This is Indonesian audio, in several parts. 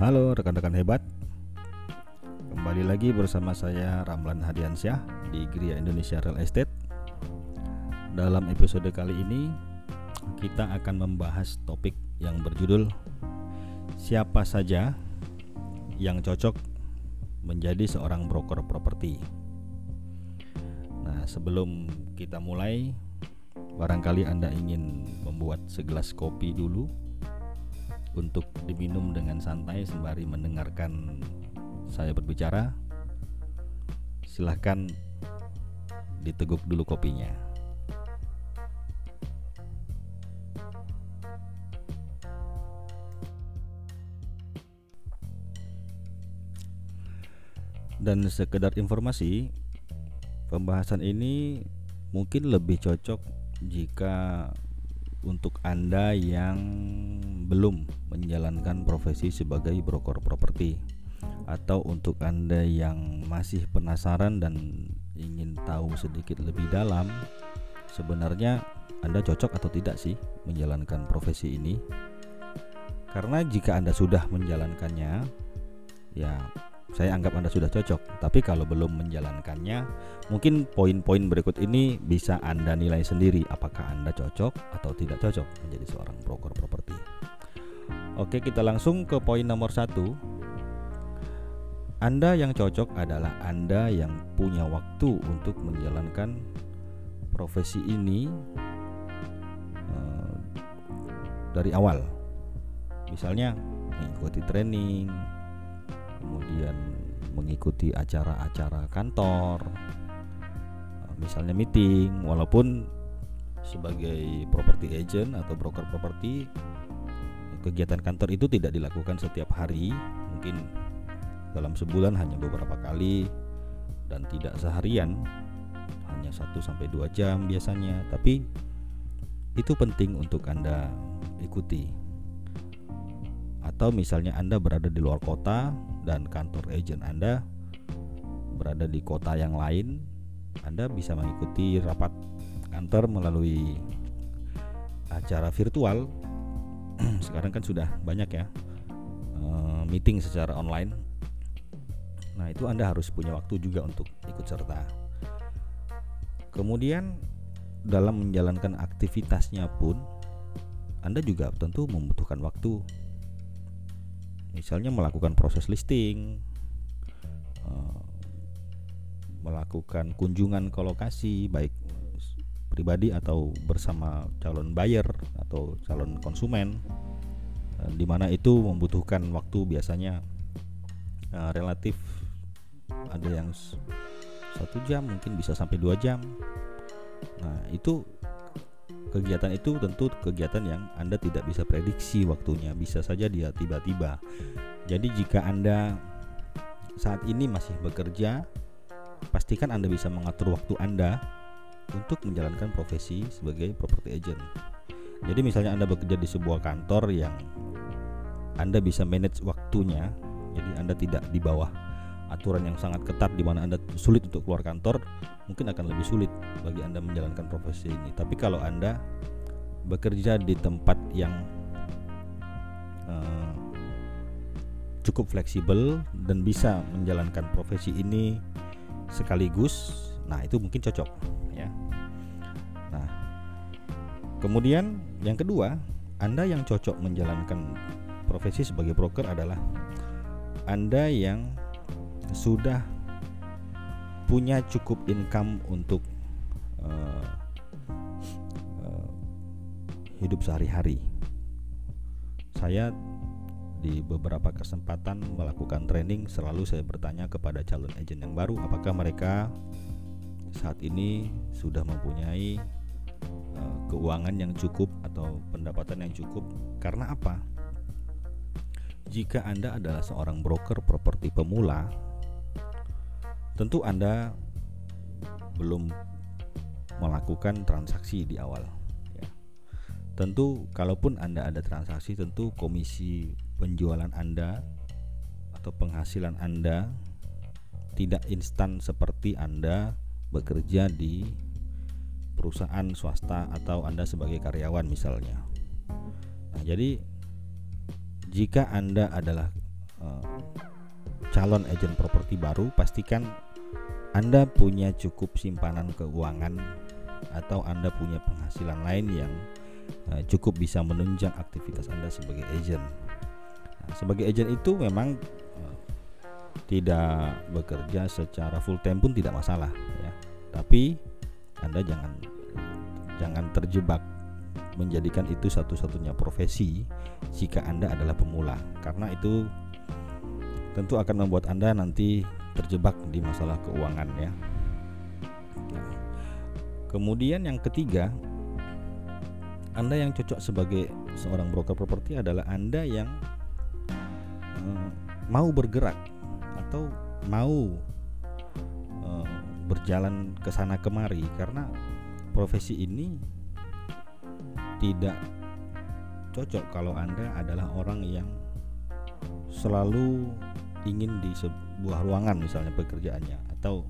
Halo rekan-rekan hebat. Kembali lagi bersama saya Ramlan Hadiansyah di Gria Indonesia Real Estate. Dalam episode kali ini kita akan membahas topik yang berjudul Siapa saja yang cocok menjadi seorang broker properti. Nah sebelum kita mulai Barangkali Anda ingin membuat segelas kopi dulu untuk diminum dengan santai sembari mendengarkan saya berbicara. Silahkan diteguk dulu kopinya. Dan sekedar informasi, pembahasan ini mungkin lebih cocok jika untuk Anda yang belum menjalankan profesi sebagai broker properti atau untuk Anda yang masih penasaran dan ingin tahu sedikit lebih dalam sebenarnya Anda cocok atau tidak sih menjalankan profesi ini? Karena jika Anda sudah menjalankannya ya saya anggap Anda sudah cocok. Tapi kalau belum menjalankannya, mungkin poin-poin berikut ini bisa Anda nilai sendiri apakah Anda cocok atau tidak cocok menjadi seorang broker properti. Oke, kita langsung ke poin nomor satu. Anda yang cocok adalah Anda yang punya waktu untuk menjalankan profesi ini uh, dari awal. Misalnya mengikuti training, kemudian mengikuti acara-acara kantor, eh, misalnya meeting, walaupun sebagai property agent atau broker properti kegiatan kantor itu tidak dilakukan setiap hari, mungkin dalam sebulan hanya beberapa kali dan tidak seharian, hanya 1 sampai 2 jam biasanya, tapi itu penting untuk Anda ikuti. Atau misalnya Anda berada di luar kota dan kantor agent Anda berada di kota yang lain, Anda bisa mengikuti rapat kantor melalui acara virtual. Sekarang kan sudah banyak ya eh, meeting secara online. Nah, itu Anda harus punya waktu juga untuk ikut serta. Kemudian dalam menjalankan aktivitasnya pun Anda juga tentu membutuhkan waktu misalnya melakukan proses listing eh, melakukan kunjungan ke lokasi baik pribadi atau bersama calon buyer atau calon konsumen eh, di mana itu membutuhkan waktu biasanya uh, relatif ada yang satu jam mungkin bisa sampai dua jam. Nah itu kegiatan itu tentu kegiatan yang Anda tidak bisa prediksi waktunya, bisa saja dia tiba-tiba. Jadi jika Anda saat ini masih bekerja, pastikan Anda bisa mengatur waktu Anda untuk menjalankan profesi sebagai property agent. Jadi misalnya Anda bekerja di sebuah kantor yang Anda bisa manage waktunya, jadi Anda tidak di bawah aturan yang sangat ketat di mana Anda sulit untuk keluar kantor, mungkin akan lebih sulit bagi Anda menjalankan profesi ini. Tapi kalau Anda bekerja di tempat yang uh, cukup fleksibel dan bisa menjalankan profesi ini sekaligus, nah itu mungkin cocok ya. Nah, kemudian yang kedua, Anda yang cocok menjalankan profesi sebagai broker adalah Anda yang sudah punya cukup income untuk uh, uh, hidup sehari-hari. Saya di beberapa kesempatan melakukan training selalu saya bertanya kepada calon agent yang baru apakah mereka saat ini sudah mempunyai uh, keuangan yang cukup atau pendapatan yang cukup karena apa? Jika Anda adalah seorang broker properti pemula, Tentu Anda belum melakukan transaksi di awal. Ya. Tentu kalaupun Anda ada transaksi, tentu komisi penjualan Anda atau penghasilan Anda tidak instan seperti Anda bekerja di perusahaan swasta atau Anda sebagai karyawan misalnya. Nah, jadi jika Anda adalah uh, calon agent properti baru pastikan anda punya cukup simpanan keuangan atau Anda punya penghasilan lain yang uh, cukup bisa menunjang aktivitas Anda sebagai agent. Nah, sebagai agent itu memang uh, tidak bekerja secara full time pun tidak masalah ya. Tapi Anda jangan jangan terjebak menjadikan itu satu-satunya profesi jika Anda adalah pemula karena itu tentu akan membuat Anda nanti terjebak di masalah keuangan ya. Nah, kemudian yang ketiga, Anda yang cocok sebagai seorang broker properti adalah Anda yang uh, mau bergerak atau mau uh, berjalan ke sana kemari karena profesi ini tidak cocok kalau Anda adalah orang yang selalu ingin di sebuah ruangan misalnya pekerjaannya atau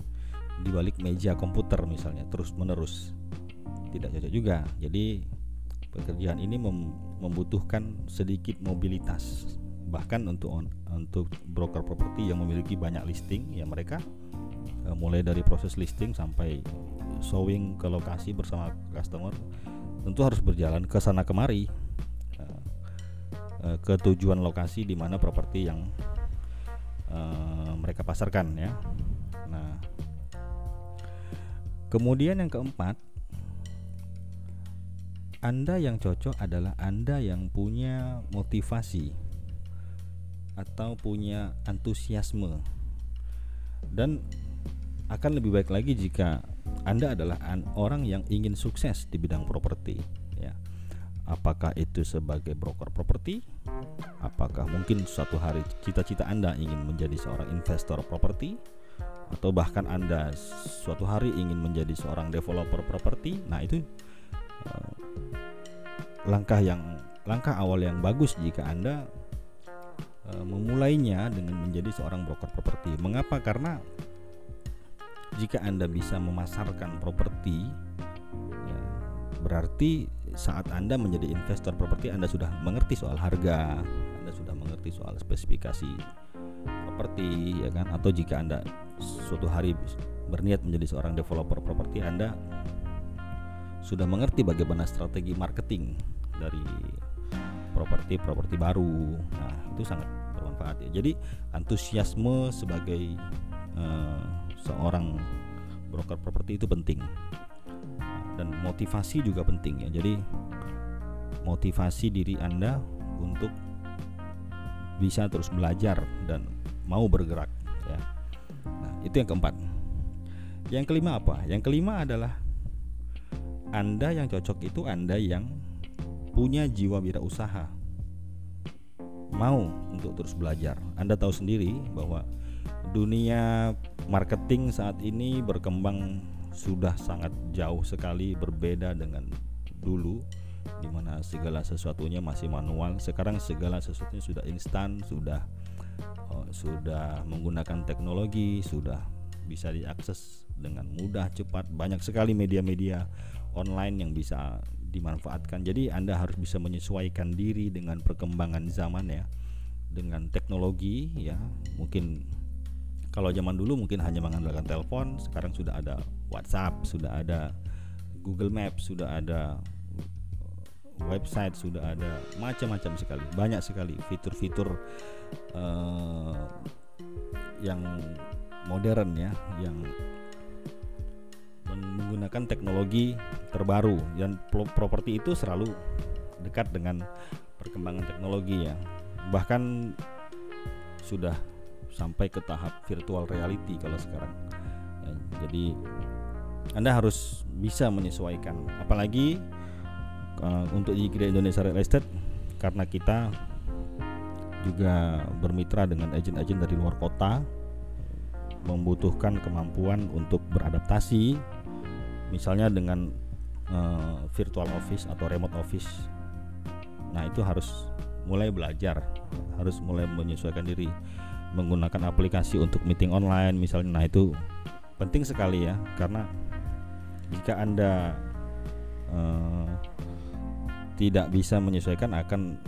di balik meja komputer misalnya terus menerus tidak cocok juga. Jadi pekerjaan ini mem membutuhkan sedikit mobilitas. Bahkan untuk untuk broker properti yang memiliki banyak listing ya mereka uh, mulai dari proses listing sampai showing ke lokasi bersama customer tentu harus berjalan ke sana kemari. Uh, uh, ke tujuan lokasi di mana properti yang uh, mereka pasarkan ya. Nah, kemudian yang keempat, Anda yang cocok adalah Anda yang punya motivasi atau punya antusiasme dan akan lebih baik lagi jika Anda adalah orang yang ingin sukses di bidang properti ya. Apakah itu sebagai broker properti Apakah mungkin suatu hari cita-cita Anda ingin menjadi seorang investor properti atau bahkan Anda suatu hari ingin menjadi seorang developer properti? Nah, itu uh, langkah yang langkah awal yang bagus jika Anda uh, memulainya dengan menjadi seorang broker properti. Mengapa? Karena jika Anda bisa memasarkan properti berarti saat Anda menjadi investor properti Anda sudah mengerti soal harga, anda sudah mengerti soal spesifikasi properti ya kan atau jika Anda suatu hari berniat menjadi seorang developer properti Anda sudah mengerti bagaimana strategi marketing dari properti-properti baru. Nah, itu sangat bermanfaat ya. Jadi, antusiasme sebagai uh, seorang broker properti itu penting. Dan motivasi juga penting ya. Jadi, motivasi diri Anda untuk bisa terus belajar dan mau bergerak ya. Nah, itu yang keempat. Yang kelima apa? Yang kelima adalah Anda yang cocok itu Anda yang punya jiwa wirausaha. Mau untuk terus belajar. Anda tahu sendiri bahwa dunia marketing saat ini berkembang sudah sangat jauh sekali berbeda dengan dulu di mana segala sesuatunya masih manual. Sekarang segala sesuatunya sudah instan, sudah uh, sudah menggunakan teknologi, sudah bisa diakses dengan mudah, cepat. Banyak sekali media-media online yang bisa dimanfaatkan. Jadi Anda harus bisa menyesuaikan diri dengan perkembangan zaman ya. Dengan teknologi ya, mungkin kalau zaman dulu mungkin hanya mengandalkan telepon, sekarang sudah ada WhatsApp, sudah ada Google Maps, sudah ada website sudah ada macam-macam sekali. Banyak sekali fitur-fitur uh, yang modern ya yang menggunakan teknologi terbaru. Dan properti itu selalu dekat dengan perkembangan teknologi ya. Bahkan sudah sampai ke tahap virtual reality kalau sekarang. Ya, jadi anda harus bisa menyesuaikan. Apalagi uh, untuk di Indonesia Real Estate karena kita juga bermitra dengan agen-agen dari luar kota membutuhkan kemampuan untuk beradaptasi misalnya dengan uh, virtual office atau remote office. Nah itu harus mulai belajar harus mulai menyesuaikan diri menggunakan aplikasi untuk meeting online misalnya nah itu penting sekali ya karena jika anda uh, tidak bisa menyesuaikan akan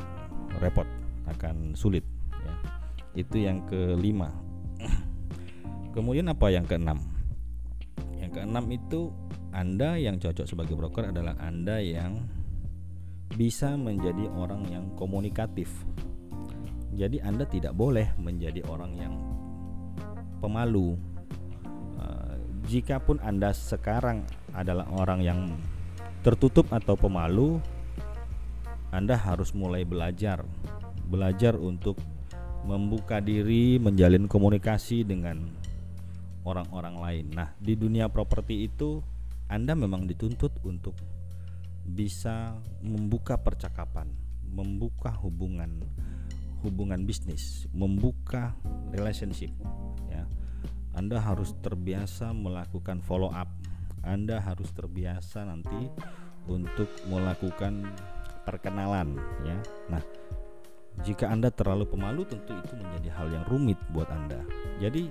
repot, akan sulit. Ya. Itu yang kelima. Kemudian apa yang keenam? Yang keenam itu Anda yang cocok sebagai broker adalah Anda yang bisa menjadi orang yang komunikatif. Jadi Anda tidak boleh menjadi orang yang pemalu. Uh, jikapun Anda sekarang adalah orang yang tertutup atau pemalu, Anda harus mulai belajar. Belajar untuk membuka diri, menjalin komunikasi dengan orang-orang lain. Nah, di dunia properti itu Anda memang dituntut untuk bisa membuka percakapan, membuka hubungan hubungan bisnis, membuka relationship ya. Anda harus terbiasa melakukan follow up. Anda harus terbiasa nanti untuk melakukan perkenalan ya. Nah, jika Anda terlalu pemalu tentu itu menjadi hal yang rumit buat Anda. Jadi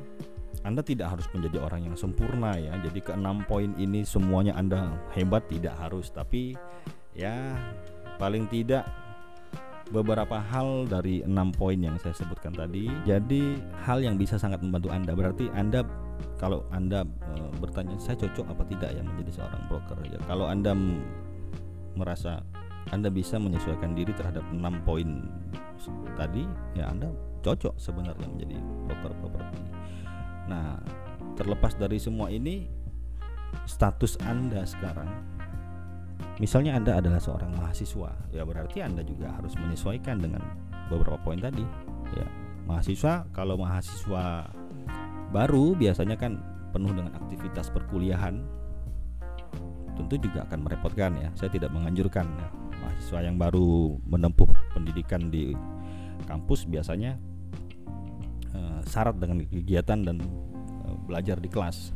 anda tidak harus menjadi orang yang sempurna ya. Jadi ke enam poin ini semuanya Anda hebat tidak harus, tapi ya paling tidak beberapa hal dari enam poin yang saya sebutkan tadi. Jadi hal yang bisa sangat membantu Anda. Berarti Anda kalau Anda e, bertanya saya cocok apa tidak ya menjadi seorang broker ya. Kalau Anda merasa Anda bisa menyesuaikan diri terhadap enam poin tadi ya Anda cocok sebenarnya menjadi broker properti. Nah, terlepas dari semua ini, status Anda sekarang, misalnya Anda adalah seorang mahasiswa, ya berarti Anda juga harus menyesuaikan dengan beberapa poin tadi. Ya, mahasiswa kalau mahasiswa baru biasanya kan penuh dengan aktivitas perkuliahan, tentu juga akan merepotkan ya. Saya tidak menganjurkan ya. mahasiswa yang baru menempuh pendidikan di kampus biasanya uh, syarat dengan kegiatan dan uh, belajar di kelas.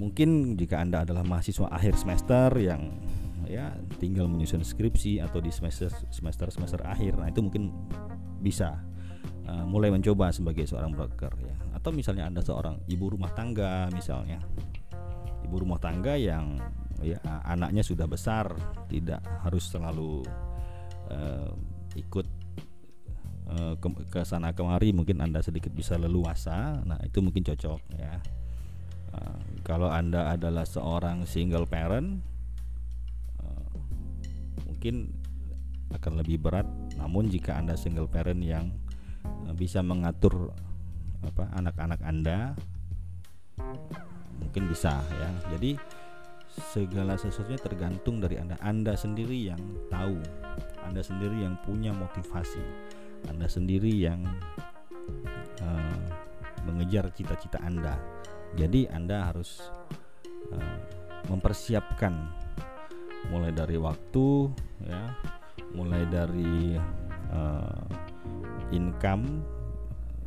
Mungkin jika Anda adalah mahasiswa akhir semester yang ya tinggal menyusun skripsi atau di semester semester semester akhir nah itu mungkin bisa uh, mulai mencoba sebagai seorang broker ya. Atau misalnya anda seorang ibu rumah tangga misalnya. Ibu rumah tangga yang ya anaknya sudah besar tidak harus selalu uh, ikut ke, ke sana kemari mungkin anda sedikit bisa leluasa nah itu mungkin cocok ya uh, kalau anda adalah seorang single parent uh, mungkin akan lebih berat. Namun jika anda single parent yang uh, bisa mengatur apa anak-anak anda mungkin bisa ya. Jadi segala sesuatunya tergantung dari anda. Anda sendiri yang tahu. Anda sendiri yang punya motivasi. Anda sendiri yang uh, mengejar cita-cita Anda. Jadi Anda harus uh, mempersiapkan. Mulai dari waktu ya, mulai dari uh, income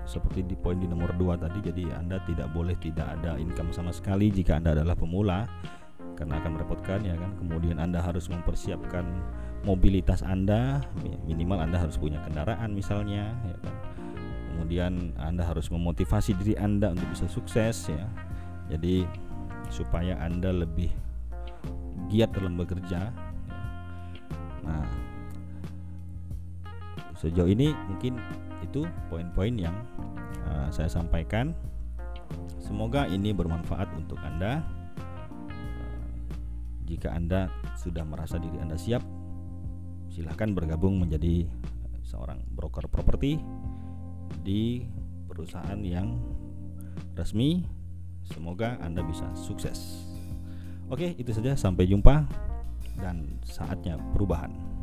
seperti di poin di nomor 2 tadi. Jadi Anda tidak boleh tidak ada income sama sekali jika Anda adalah pemula karena akan merepotkan ya kan. Kemudian Anda harus mempersiapkan mobilitas Anda minimal Anda harus punya kendaraan misalnya ya kan kemudian Anda harus memotivasi diri Anda untuk bisa sukses ya. Jadi supaya Anda lebih giat dalam bekerja ya. nah sejauh ini mungkin itu poin-poin yang uh, saya sampaikan. Semoga ini bermanfaat untuk Anda. Uh, jika Anda sudah merasa diri Anda siap silahkan bergabung menjadi seorang broker properti di perusahaan yang resmi. Semoga Anda bisa sukses. Oke, itu saja. Sampai jumpa dan saatnya perubahan.